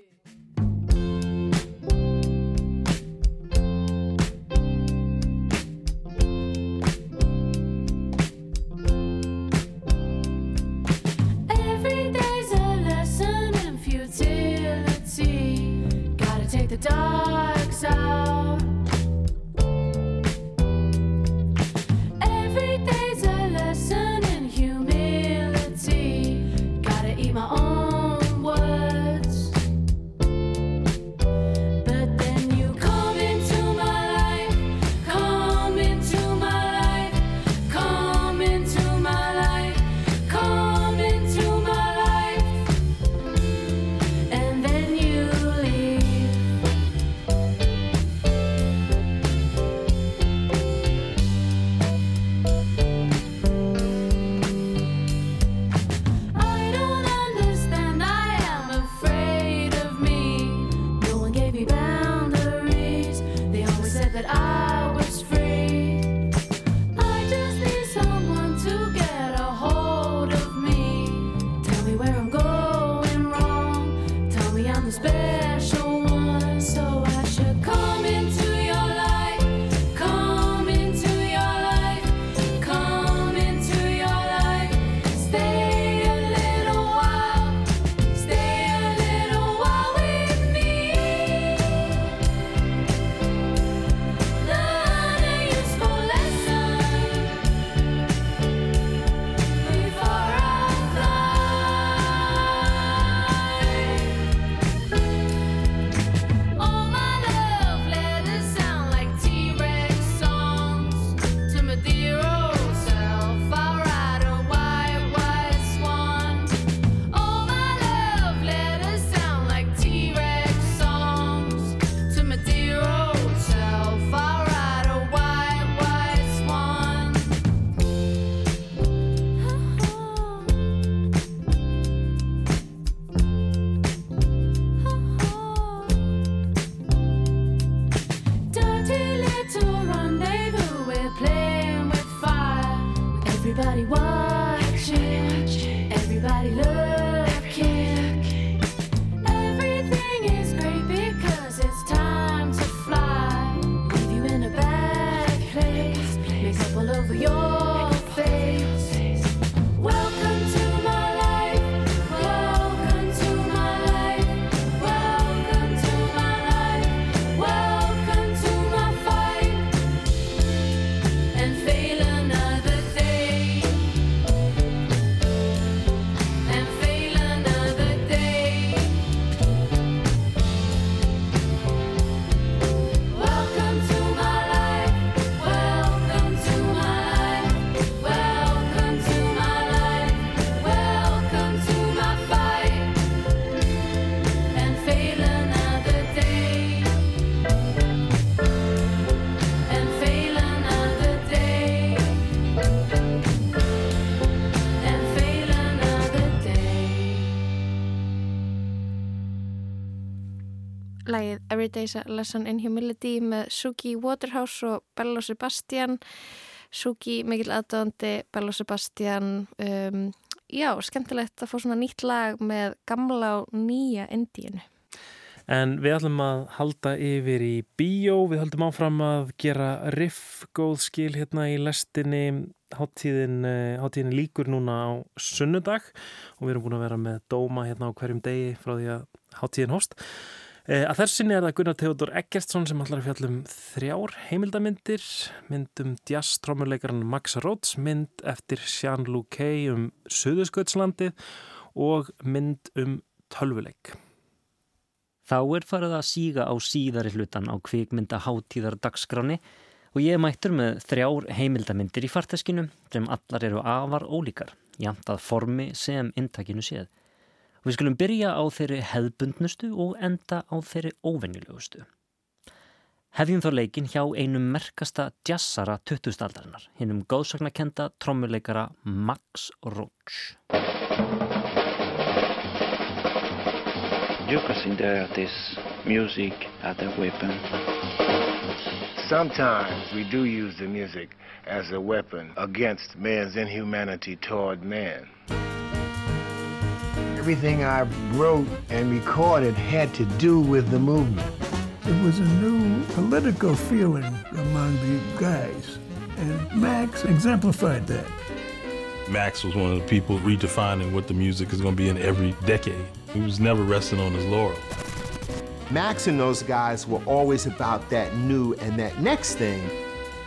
lagið Everyday's a Lesson in Humility með Suki Waterhouse og Bello Sebastian. Suki mikill aðdóðandi, Bello Sebastian. Um, já, skemmtilegt að fá svona nýtt lag með gamla og nýja indíinu. En við ætlum að halda yfir í bíó, við höldum áfram að gera riff góð skil hérna í lestinni, háttíðin, eh, háttíðin líkur núna á sunnudag og við erum búin að vera með dóma hérna á hverjum degi frá því að háttíðin hóst. Eh, Að þessinni er það Gunnar Theodor Eggertsson sem allar fjallum þrjár heimildamindir, mynd um jazz-trómmuleikaran Max Rhodes, mynd eftir Jean-Luc Kay um Suðuskautslandið og mynd um tölvuleik. Þá er farið að síga á síðari hlutan á kvikmynda hátíðar dagskráni og ég mættur með þrjár heimildamindir í farteskinu sem allar eru afar ólíkar, jæmt að formi sem intakinu séð. Og við skulum byrja á þeirri hefðbundnustu og enda á þeirri óvenjulegustu. Hefjum þá leikin hjá einum merkasta jazzara 20. aldarinnar, hinnum góðsagnakenda trommuleikara Max Roach. You consider this music as a weapon. Sometimes we do use the music as a weapon against man's inhumanity toward man. Everything I wrote and recorded had to do with the movement. It was a new political feeling among the guys, and Max exemplified that. Max was one of the people redefining what the music is going to be in every decade. He was never resting on his laurel. Max and those guys were always about that new and that next thing.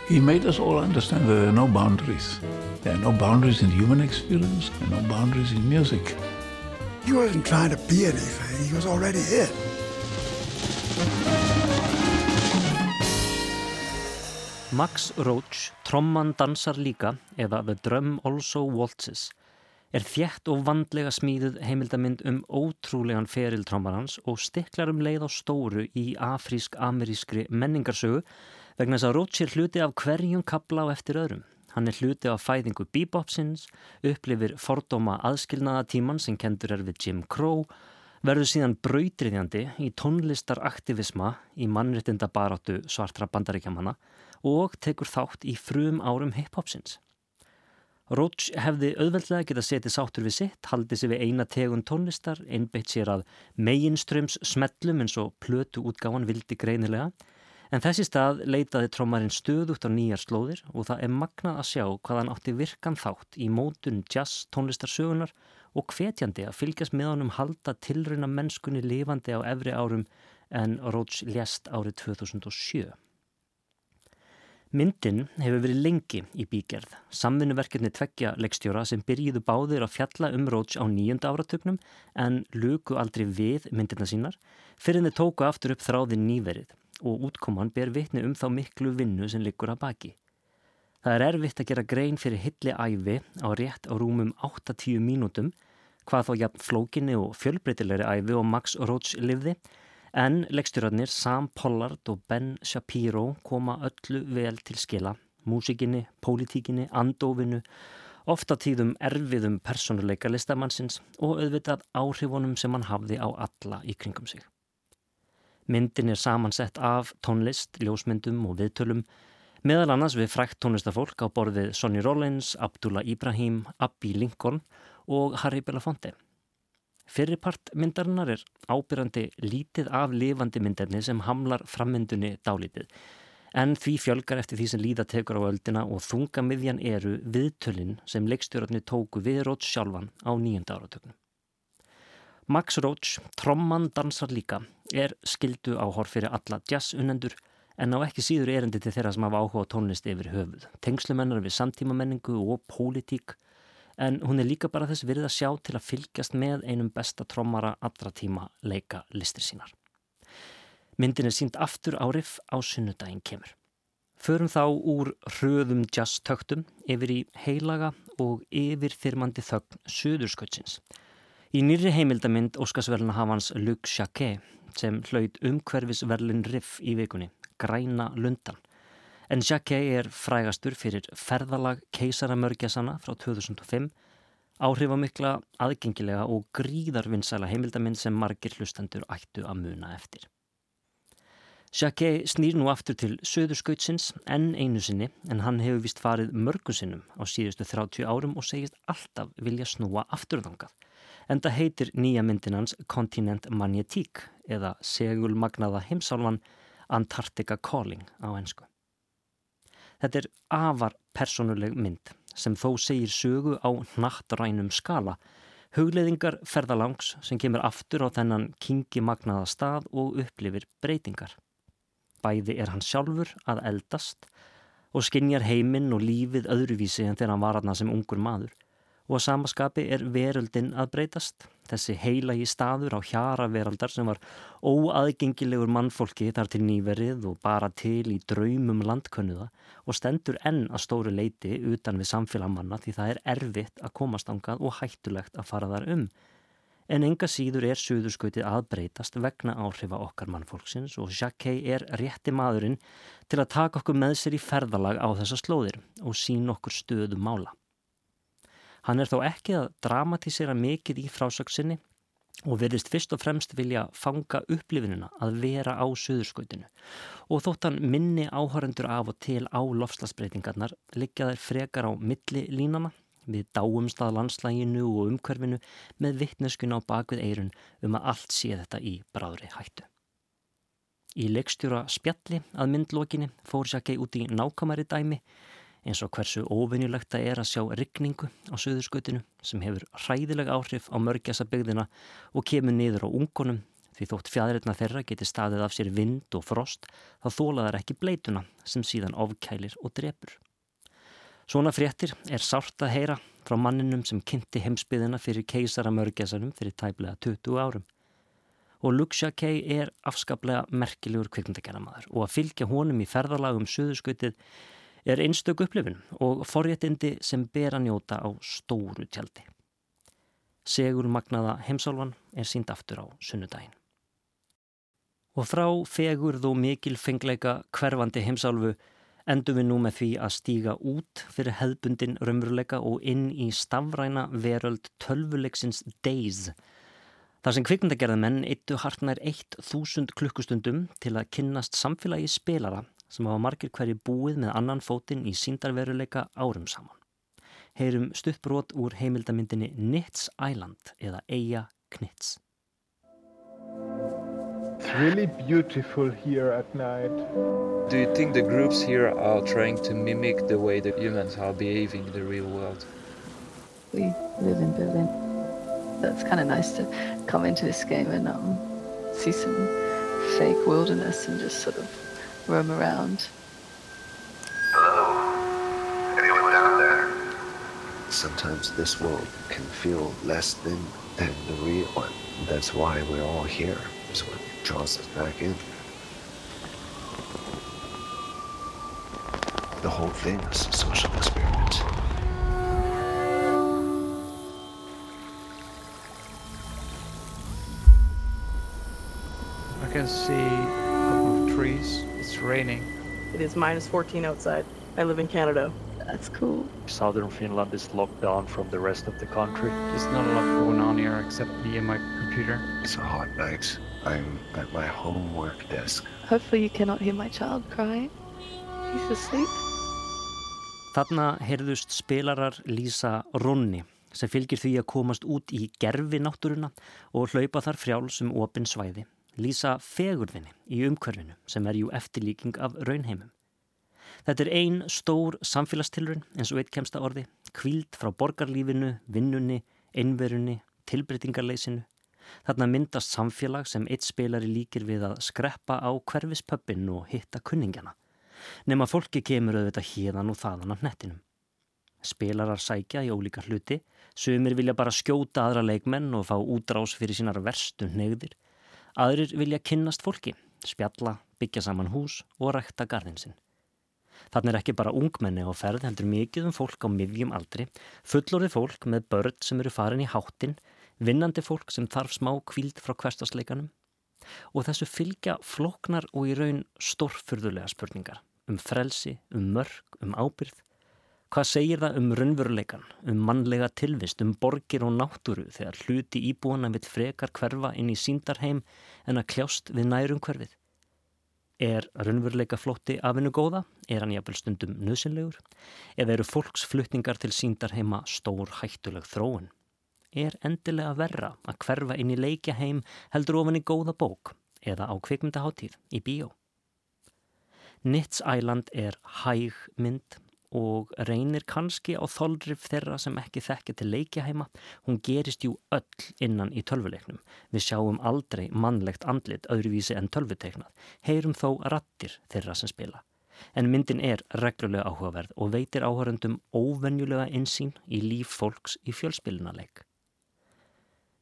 He made us all understand that there are no boundaries. There are no boundaries in human experience, there are no boundaries in music. He wasn't trying to be anything, he was already it. Max Roach, tromman dansar líka eða The Drum Also Waltzes er þjætt og vandlega smíðuð heimildamind um ótrúlegan feril trommarans og stiklar um leið á stóru í afrísk-amerískri menningarsögu vegna þess að Roach er hluti af hverjum kabla á eftir öðrum. Hann er hluti af fæðingu bebopsins, upplifir fordóma aðskilnaða tíman sem kendur er við Jim Crow, verður síðan brautriðjandi í tónlistaraktivisma í mannréttinda baráttu svartra bandaríkjamanna og tekur þátt í frum árum hip-hopsins. Roach hefði auðveldlega getað setið sáttur við sitt, haldið sér við eina tegun tónlistar, einbeitt sér að meginströms smellum eins og plötu útgáðan vildi greinilega, en þessi stað leitaði trómarinn stöðugt á nýjar slóðir og það er magnað að sjá hvað hann átti virkan þátt í mótun jazz tónlistarsögunar og hvetjandi að fylgjast með honum halda tilrauna mennskunni lifandi á efri árum en Roach lést árið 2007. Myndin hefur verið lengi í bígerð. Samvinnuverkefni tveggja leikstjóra sem byrjiðu báðir að fjalla um Roach á nýjunda áratögnum en luku aldrei við myndina sínar fyrir þeir tóku aftur upp þráðin nýverið og útkoman ber vitni um þá miklu vinnu sem liggur að baki. Það er erfitt að gera grein fyrir hilli æfi á rétt á rúmum 8-10 mínútum hvað þó jafn flókinni og fjölbreytilegri æfi og Max Roach livði En leikstjórarnir Sam Pollard og Ben Shapiro koma öllu vel til skila, músikinni, pólitíkinni, andofinu, ofta tíðum erfiðum personuleika listamannsins og auðvitað áhrifunum sem hann hafði á alla í kringum sig. Myndin er samansett af tónlist, ljósmyndum og viðtölum, meðal annars við frækt tónlistafólk á borðið Sonny Rollins, Abdullah Ibrahim, Abby Lincoln og Harry Belafonte. Fyrirpart myndarinnar er ábyrjandi lítið af lifandi myndarni sem hamlar frammyndunni dálítið en því fjölgar eftir því sem líða tekur á öldina og þunga miðjan eru viðtölinn sem leikstjórarnir tóku við Róts sjálfan á nýjunda áratöknum. Max Roach, tromman dansar líka, er skildu áhorf fyrir alla jazz-unendur en á ekki síður erindi til þeirra sem hafa áhuga tónlist yfir höfuð, tengslumennar við samtímamenningu og pólitík en hún er líka bara þess virð að sjá til að fylgjast með einum besta trommara allra tíma leika listir sínar. Myndin er sínt aftur árif á sunnudaginn kemur. Förum þá úr hröðum jazztöktum yfir í heilaga og yfirþyrmandi þögn Suðurskautsins. Í nýri heimildamind Óskarsverluna hafans Luc Jacquet sem hlaut umhverfisverlin riff í vikunni, Græna lundan. En Jacquet er frægastur fyrir ferðalag keisaramörgjasana frá 2005, áhrifamikla, aðgengilega og gríðarvinnsæla heimildamind sem margir hlustendur ættu að muna eftir. Jacquet snýr nú aftur til söðurskautsins enn einu sinni en hann hefur vist farið mörgum sinnum á síðustu 30 árum og segist alltaf vilja snúa afturðangað. En það heitir nýja myndin hans Continent Magnetique eða segulmagnaða heimsálfan Antarctica Calling á ennsku. Þetta er afar personuleg mynd sem þó segir sögu á nattrænum skala hugleðingar ferðalangs sem kemur aftur á þennan kingi magnaða stað og upplifir breytingar. Bæði er hann sjálfur að eldast og skinjar heiminn og lífið öðruvísi en þegar hann var aðna sem ungur maður og að samaskapi er veröldin að breytast. Þessi heilagi staður á hjara veraldar sem var óaðgengilegur mannfólki þar til nýverið og bara til í draumum landkönnuða og stendur enn að stóru leiti utan við samfélagmanna því það er erfitt að komast ángað og hættulegt að fara þar um. En enga síður er suðurskautið að breytast vegna áhrifa okkar mannfólksins og Jacquet er rétti maðurinn til að taka okkur með sér í ferðalag á þessa slóðir og sín okkur stöðu mála. Hann er þó ekki að dramatísera mikið í frásöksinni og verðist fyrst og fremst vilja fanga upplifinuna að vera á suðurskautinu. Og þótt hann minni áhörendur af og til á lofslagsbreytingarnar liggja þær frekar á milli línana við dáumstað landslæginu og umhverfinu með vittneskun á bakvið eirun um að allt sé þetta í bráðri hættu. Í leikstjóra spjalli að myndlokinni fór Jacquet út í nákamari dæmi eins og hversu óvinnilegt það er að sjá rigningu á söðurskautinu sem hefur hræðileg áhrif á mörgjasa byggðina og kemur niður á ungunum því þótt fjæðirna þeirra geti staðið af sér vind og frost þá þólaðar ekki bleituna sem síðan ofkælir og drepur. Svona fréttir er sárt að heyra frá manninum sem kynnti heimsbyðina fyrir keisara mörgjasanum fyrir tæplega 20 árum. Og Luxia Kay er afskaplega merkilegur kvikmyndagerðamaður og að fylgja honum í ferðalagum söðurskautið er einstök upplifun og forréttindi sem ber að njóta á stóru tjaldi. Segur magnaða heimsálfan er sínd aftur á sunnudaginn. Og frá fegurð og mikil fengleika hverfandi heimsálfu endum við nú með því að stíga út fyrir hefðbundin raunveruleika og inn í stafræna veröld tölvuleiksins Days. Þar sem kvikmyndagerðamenn eittu hartnær 1000 klukkustundum til að kynnast samfélagi spilara sem hafa margir hverju búið með annan fótinn í síndarveruleika árum saman. Heyrum stuttbrot úr heimildamindinni Knits Island eða Eija Knits. It's really beautiful here at night. Do you think the groups here are trying to mimic the way the humans are behaving in the real world? We live in Berlin. That's kind of nice to come into this game and um, see some fake wilderness and just sort of roam around. Anyone down there? Sometimes this world can feel less than, than the real one. That's why we're all here. It's what draws us back in. The whole thing is a social experiment. I can see a couple of trees. Raining. It is minus 14 outside. I live in Canada. That's cool. Southern Finland is locked down from the rest of the country. There's not a lot going on here except me and my computer. It's a hot night. I'm at my homework desk. Hopefully you cannot hear my child crying. He's asleep. Þarna heyrðust spilarar Lísa Ronni sem fylgir því að komast út í gerfi náttúruna og hlaupa þar frjálsum opin svæði. Lísa fegurðinni í umhverfinu sem er jú eftirlíking af raunheimum. Þetta er ein stór samfélagstilrun eins og eitt kemsta orði, kvíld frá borgarlífinu, vinnunni, einverunni, tilbreytingarleysinu. Þarna myndast samfélag sem eitt spilari líkir við að skreppa á hverfispöppin og hitta kunningjana. Nefn að fólki kemur auðvitað híðan og þaðan af nettinum. Spilarar sækja í ólíka hluti, sumir vilja bara skjóta aðra leikmenn og fá útrás fyrir sínar verstu neyðir. Aðrir vilja kynnast fólki, spjalla, byggja saman hús og rækta gardinsinn. Þannig er ekki bara ungmenni á ferð heldur mikið um fólk á miðjum aldri, fullorðið fólk með börn sem eru farin í háttin, vinnandi fólk sem þarf smá kvíld frá hverstasleikanum og þessu fylgja floknar og í raun stórfurðulega spurningar um frelsi, um mörg, um ábyrð. Hvað segir það um raunveruleikan, um mannlega tilvist, um borgir og náttúru þegar hluti íbúana vill frekar hverfa inn í síndarheim en að kljást við nærum hverfið? Er raunveruleika flótti afinu góða? Er hann jafnvel stundum nöðsynlegur? Eða eru fólksflutningar til síndar heima stór hættuleg þróun? Er endilega verra að hverfa inn í leikja heim heldur ofan í góða bók eða á kvikmyndaháttíð í bíó? Nits Island er hæg mynd og reynir kannski á þolrif þeirra sem ekki þekkja til leikja heima. Hún gerist jú öll innan í tölvuleiknum. Við sjáum aldrei mannlegt andlit öðruvísi en tölvuteiknað. Heyrum þó rattir þeirra sem spila. En myndin er reglulega áhugaverð og veitir áhörundum óvenjulega insýn í líf fólks í fjölspilunarleik.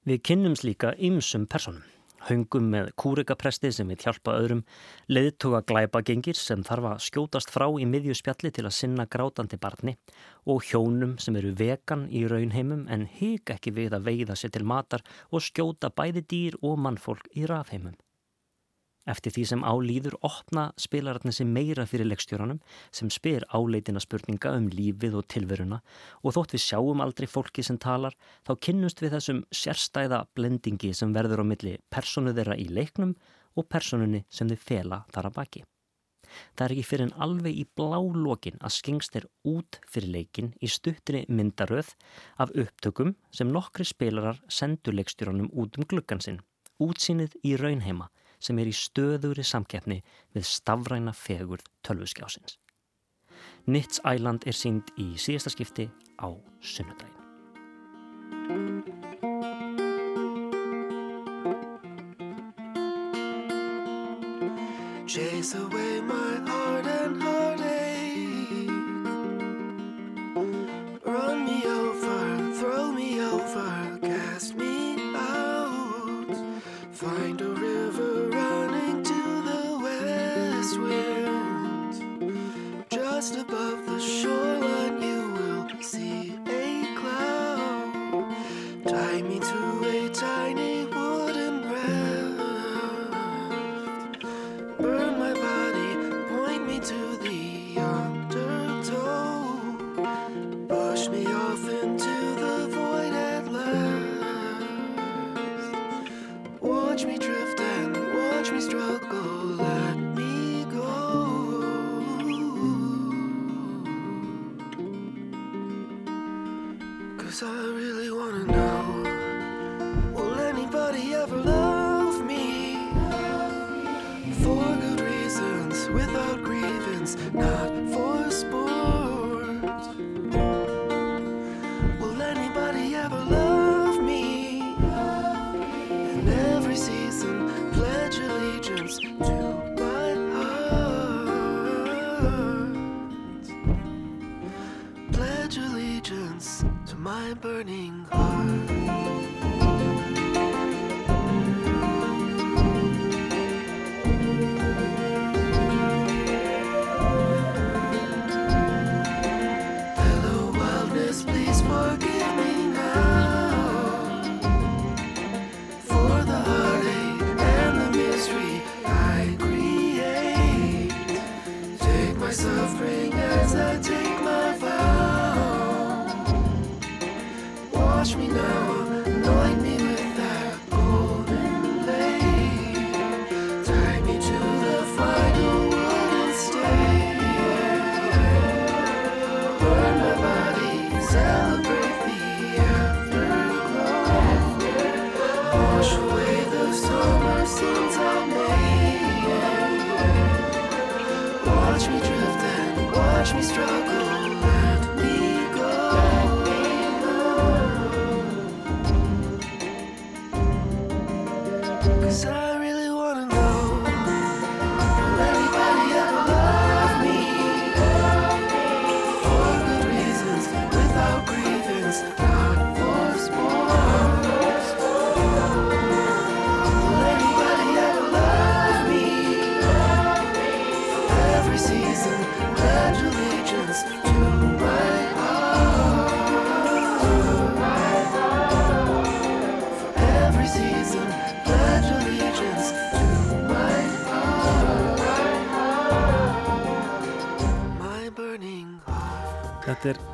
Við kynnumst líka ymsum personum. Haungum með kúrikapresti sem við hjálpa öðrum, leiðtuga glæpa gengir sem þarf að skjótast frá í miðju spjalli til að sinna grátandi barni og hjónum sem eru vegan í raunheimum en hika ekki við að veiða sér til matar og skjóta bæði dýr og mannfólk í rafheimum. Eftir því sem álýður opna spilararnir sem meira fyrir leikstjóranum sem spyr áleitina spurninga um lífið og tilveruna og þótt við sjáum aldrei fólki sem talar þá kynnumst við þessum sérstæða blendingi sem verður á milli personu þeirra í leiknum og personunni sem þau fela þar að baki. Það er ekki fyrir en alveg í blá lokin að skengst er út fyrir leikin í stuttri myndaröð af upptökum sem nokkri spilarar sendur leikstjóranum út um gluggan sinn, útsýnið í raunheima sem er í stöðugri samkeppni við stafræna fegurð tölvuskjásins. Nits Island er sínd í síðasta skipti á sunnudagin. Chase away my heart Just above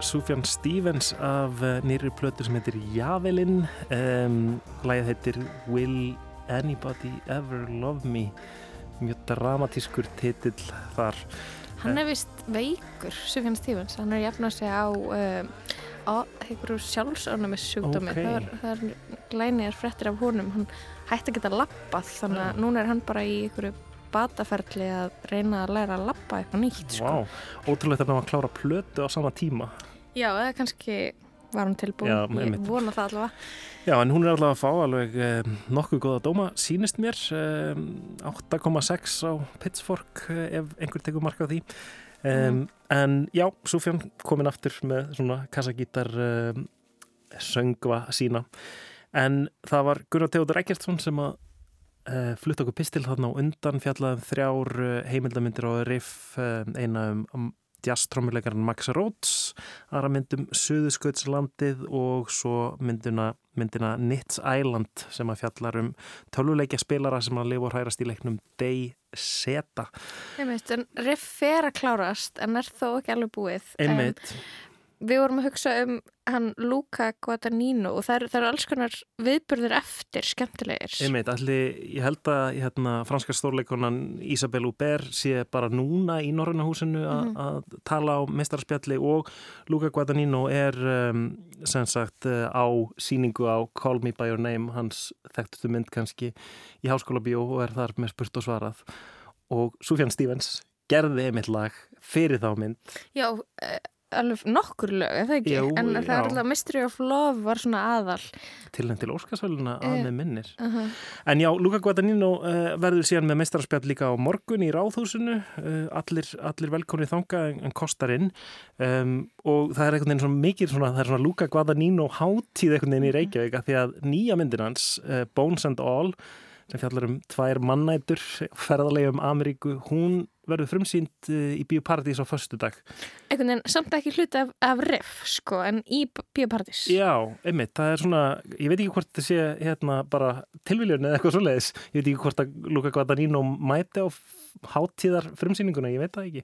Sufjan Stevens af uh, nýri plötu sem heitir Javelin. Um, Læðið heitir Will Anybody Ever Love Me? Mjög dramatískur titill þar. Hann er vist veikur, Sufjan Stevens, hann er jafnað sig á, um, á einhverju sjálfsánum sjúkdómi, Ókei. það er, það er glænir fréttir af honum, hann hætti að geta lappað, þannig að núna er hann bara í einhverju bataferli að reyna að læra að lappa eitthvað nýtt, sko. Vá, ótrúlegt að ná að klára plötu á sama tíma Já, eða kannski var hann tilbúin, Já, ég vona það allavega. Já, en hún er allavega að fá alveg eh, nokkuð góða dóma, sýnist mér eh, 8,6 á Pitchfork eh, ef einhver tekur marka á því. Um, en já, Sufjan komin aftur með svona kassagítar um, söngva sína. En það var Gunnar Teodor Eggertsson sem að uh, flutt okkur pistil þarna á undan fjallaðum þrjár heimildamindir á riff eina um, jazztrommuleikarinn Max Rhodes aðra myndum Suðuskautslandið og svo myndina, myndina Nits Island sem að fjallar um tölvuleikja spilara sem að lifa og hrærast í leiknum Day Zeta Einmitt, en riff er að klárast, en er þó ekki alveg búið. En einmitt Við vorum að hugsa um hann Luca Guadagnino og það eru, alls konar viðburðir eftir skemmtilegir. Einmitt, allir, ég held að hérna, franska stórleikonan Isabel Huber sé bara núna í Norræna húsinu Mhm. að tala á mestarspjalli og Luca Guadagnino er um, sem sagt uh, á síningu á Call Me By Your Name hans þekktustu mynd kannski í Háskóla Bíó og er þar með spurt og svarað og Sufjan Stevens gerði einmitt lag fyrir þá mynd Já, eh, alveg nokkur lög, er það ekki? Jú, en það já. er alltaf Mystery of Love var svona aðal. til henn til Óskarsvöluna að Eh, með minnir Uh En já, Luca Guadagnino uh, verður síðan með meistararspjall líka á morgun í Ráðhúsinu, uh, allir, allir velkonni þanga en, kostar inn um, og það er einhvern veginn svona mikið svona, það er svona Luca Guadagnino hátíð einhvern veginn í Reykjavík af því að nýja myndin hans, Bones and All, sem fjallar um tvær mannætur, ferðarlega um Ameríku, hún verður frumsýnd uh, í Bíóparadís á föstu dag. Einhvern veginn samt ekki hluti af, af riff, sko, en í Bíopartís. Já, einmitt, það er svona, ég veit ekki hvort það sé hérna bara tilviljun eða eitthvað svoleiðis, ég veit ekki hvort að Luca Guadagnino mæti á hátíðar frumsýninguna, ég veit það ekki.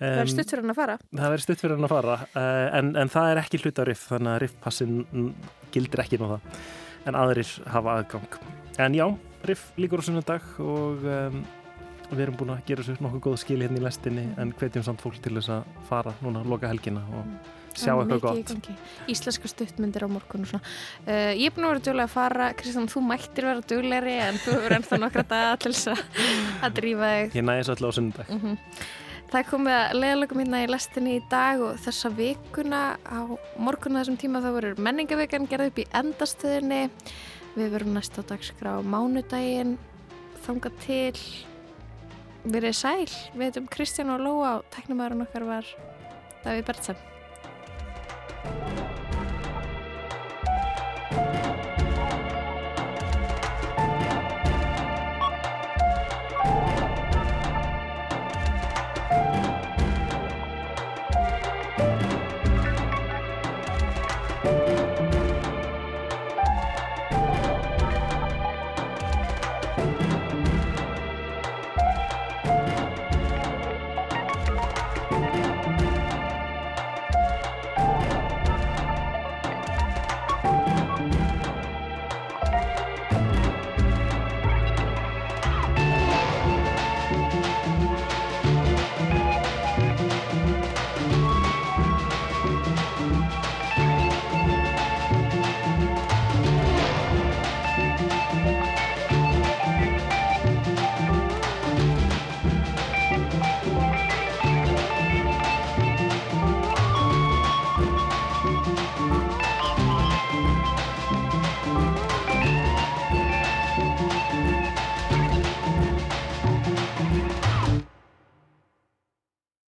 Það er Um, stutt fyrir hann að fara. Það verður stutt fyrir hann að fara, uh, en, en það er ekki hluti á riff, þannig að riffpassin mm, gildir ekki ná það, en aðrir hafa aðgang. En já, riff líkur á sunnudag og um, við erum búin að gera svo nokkuð góð skil hérna í lestinni, en hvetjum samt fólk til þess að fara núna, loka helgina og sjá Það er eitthvað gott. Íslenska stuttmyndir á morgun. Uh, ég er búin að vera duglega að fara, Kristján, þú mættir vera duglegri en þú hefur ennþá nokkra daga til þess að, að drífa þig. Ég næði svo alltaf á sunnudag. Mm Það er komið að leiðalögum hérna í lestinni í dag og þessa vikuna á morgun þessum tíma þá verður menningavekan gerð upp í endastöðinni. Við verum næst á dagskrá mánudaginn, þanga til, verið sæl. Við heitum Kristján og Lóa og teknumæðurinn okkar var Davíð Bertsen.